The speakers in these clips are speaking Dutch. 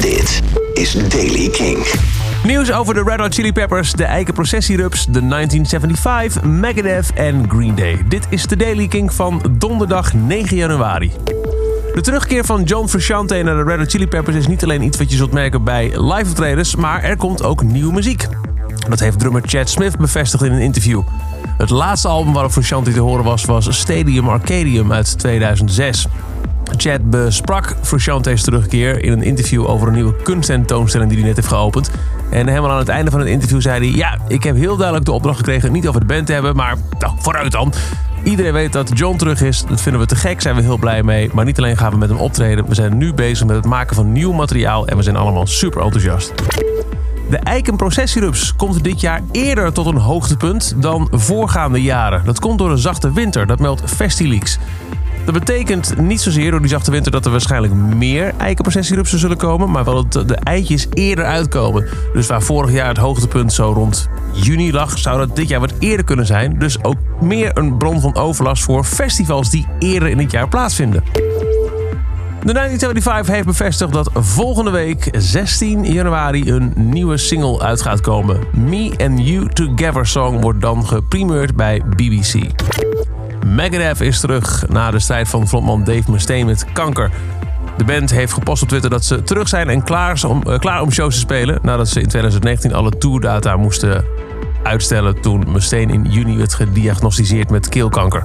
Dit is Daily King. Nieuws over de Red Hot Chili Peppers, de Processierups, de 1975, Megadeth en Green Day. Dit is de Daily King van donderdag 9 januari. De terugkeer van John Frusciante naar de Red Hot Chili Peppers is niet alleen iets wat je zult merken bij live optredens, maar er komt ook nieuwe muziek. Dat heeft drummer Chad Smith bevestigd in een interview. Het laatste album waarop Frusciante te horen was, was Stadium Arcadium uit 2006. Chad besprak Frusciante's terugkeer in een interview over een nieuwe kunsttentoonstelling die hij net heeft geopend. En helemaal aan het einde van het interview zei hij: Ja, ik heb heel duidelijk de opdracht gekregen niet over de band te hebben, maar nou, vooruit dan. Iedereen weet dat John terug is. Dat vinden we te gek, zijn we heel blij mee. Maar niet alleen gaan we met hem optreden, we zijn nu bezig met het maken van nieuw materiaal en we zijn allemaal super enthousiast. De Eiken Processierups komt dit jaar eerder tot een hoogtepunt dan voorgaande jaren. Dat komt door een zachte winter, dat meldt Festileaks. Dat betekent niet zozeer door die zachte winter dat er waarschijnlijk meer eikenprocessierupsen zullen komen, maar wel dat de eitjes eerder uitkomen. Dus waar vorig jaar het hoogtepunt zo rond juni lag, zou dat dit jaar wat eerder kunnen zijn. Dus ook meer een bron van overlast voor festivals die eerder in het jaar plaatsvinden. De 1975 heeft bevestigd dat volgende week, 16 januari, een nieuwe single uit gaat komen. Me and You Together Song wordt dan geprimeerd bij BBC. Megadeth is terug na de strijd van frontman Dave Mustaine met kanker. De band heeft gepost op Twitter dat ze terug zijn en klaar om, uh, klaar om shows te spelen... nadat ze in 2019 alle tourdata moesten uitstellen... toen Mustaine in juni werd gediagnosticeerd met keelkanker.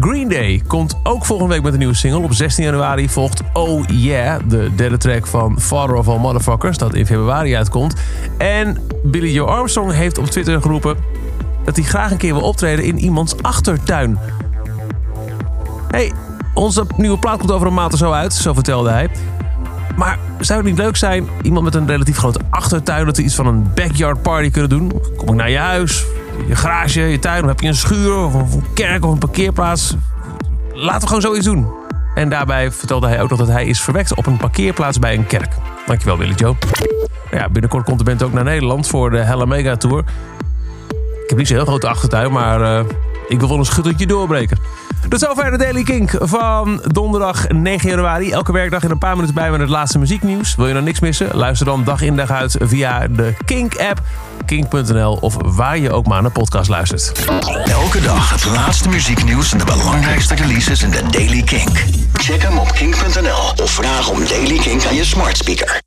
Green Day komt ook volgende week met een nieuwe single. Op 16 januari volgt Oh Yeah, de derde track van Father of All Motherfuckers... dat in februari uitkomt. En Billy Joe Armstrong heeft op Twitter geroepen dat hij graag een keer wil optreden in iemands achtertuin. hey, onze nieuwe plaat komt over een maand of zo uit, zo vertelde hij. Maar zou het niet leuk zijn, iemand met een relatief grote achtertuin, dat we iets van een backyard party kunnen doen? Kom ik naar je huis, je garage, je tuin, of heb je een schuur of een kerk of een parkeerplaats? Laten we gewoon zoiets doen. En daarbij vertelde hij ook nog dat hij is verwekt op een parkeerplaats bij een kerk. Dankjewel, Willy Joe. Ja, binnenkort komt de band ook naar Nederland voor de Hella Mega Tour. Ik heb niet zo'n heel grote achtertuin, maar uh, ik wil wel een schuttertje doorbreken. Tot zover de Daily Kink van donderdag 9 januari. Elke werkdag in een paar minuten bij met het laatste muzieknieuws. Wil je nou niks missen? Luister dan dag in dag uit via de Kink-app, kink.nl of waar je ook maar naar podcast luistert. Elke dag het laatste muzieknieuws en de belangrijkste releases in de Daily Kink. Check hem op kink.nl of vraag om Daily Kink aan je smart speaker.